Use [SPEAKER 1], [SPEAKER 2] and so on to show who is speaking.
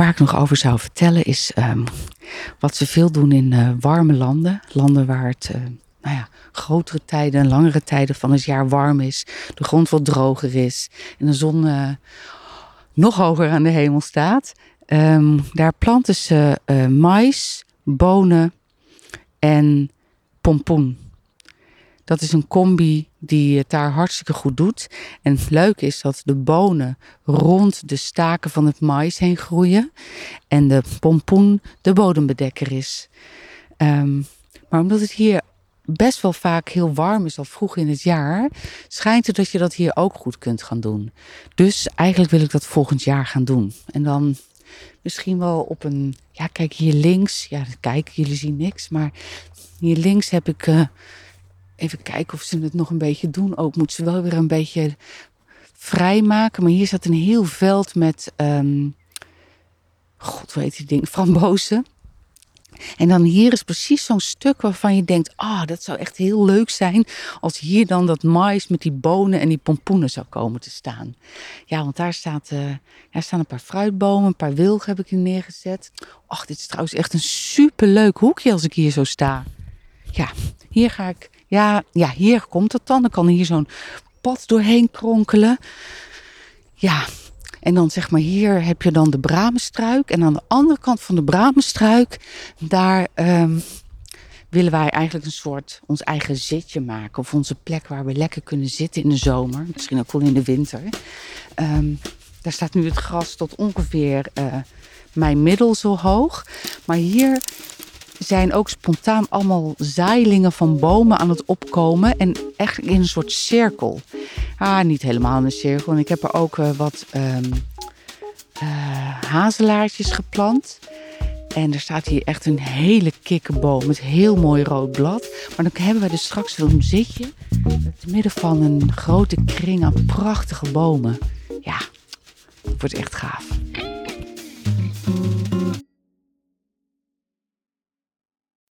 [SPEAKER 1] waar ik nog over zou vertellen is ehm, wat ze veel doen in eh, warme landen. Landen waar het uh, nou ja, grotere tijden en langere tijden van het jaar warm is. De grond wat droger is en de zon uh, nog hoger aan de hemel staat. Um, daar planten ze mais, bonen en pompoen. Dat is een combi die het daar hartstikke goed doet. En het leuke is dat de bonen rond de staken van het mais heen groeien. En de pompoen de bodembedekker is. Um, maar omdat het hier best wel vaak heel warm is al vroeg in het jaar, schijnt het dat je dat hier ook goed kunt gaan doen. Dus eigenlijk wil ik dat volgend jaar gaan doen. En dan misschien wel op een, ja kijk hier links, ja kijk jullie zien niks, maar hier links heb ik... Uh, Even kijken of ze het nog een beetje doen. Ook moet ze wel weer een beetje vrijmaken. Maar hier staat een heel veld met, um, god weet die ding, frambozen. En dan hier is precies zo'n stuk waarvan je denkt: ah, oh, dat zou echt heel leuk zijn als hier dan dat mais met die bonen en die pompoenen zou komen te staan. Ja, want daar, staat, uh, staan een paar fruitbomen, een paar wilgen heb ik hier neergezet. Ach, dit is trouwens echt een superleuk hoekje als ik hier zo sta. Ja, hier ga ik ja, ja, hier komt het dan. Dan kan hier zo'n pad doorheen kronkelen. Ja, en dan zeg maar hier heb je dan de bramenstruik. En aan de andere kant van de bramenstruik, daar um, willen wij eigenlijk een soort ons eigen zitje maken. Of onze plek waar we lekker kunnen zitten in de zomer. Misschien ook wel in de winter. Um, daar staat nu het gras tot ongeveer uh, mijn middel zo hoog. Maar hier zijn ook spontaan allemaal zaailingen van bomen aan het opkomen. En echt in een soort cirkel. Ah, niet helemaal in een cirkel. En ik heb er ook uh, wat um, uh, hazelaartjes geplant. En er staat hier echt een hele kikkenboom met heel mooi rood blad. Maar dan hebben we dus straks zo'n zitje. Te midden van een grote kring aan prachtige bomen. Ja, het wordt echt gaaf.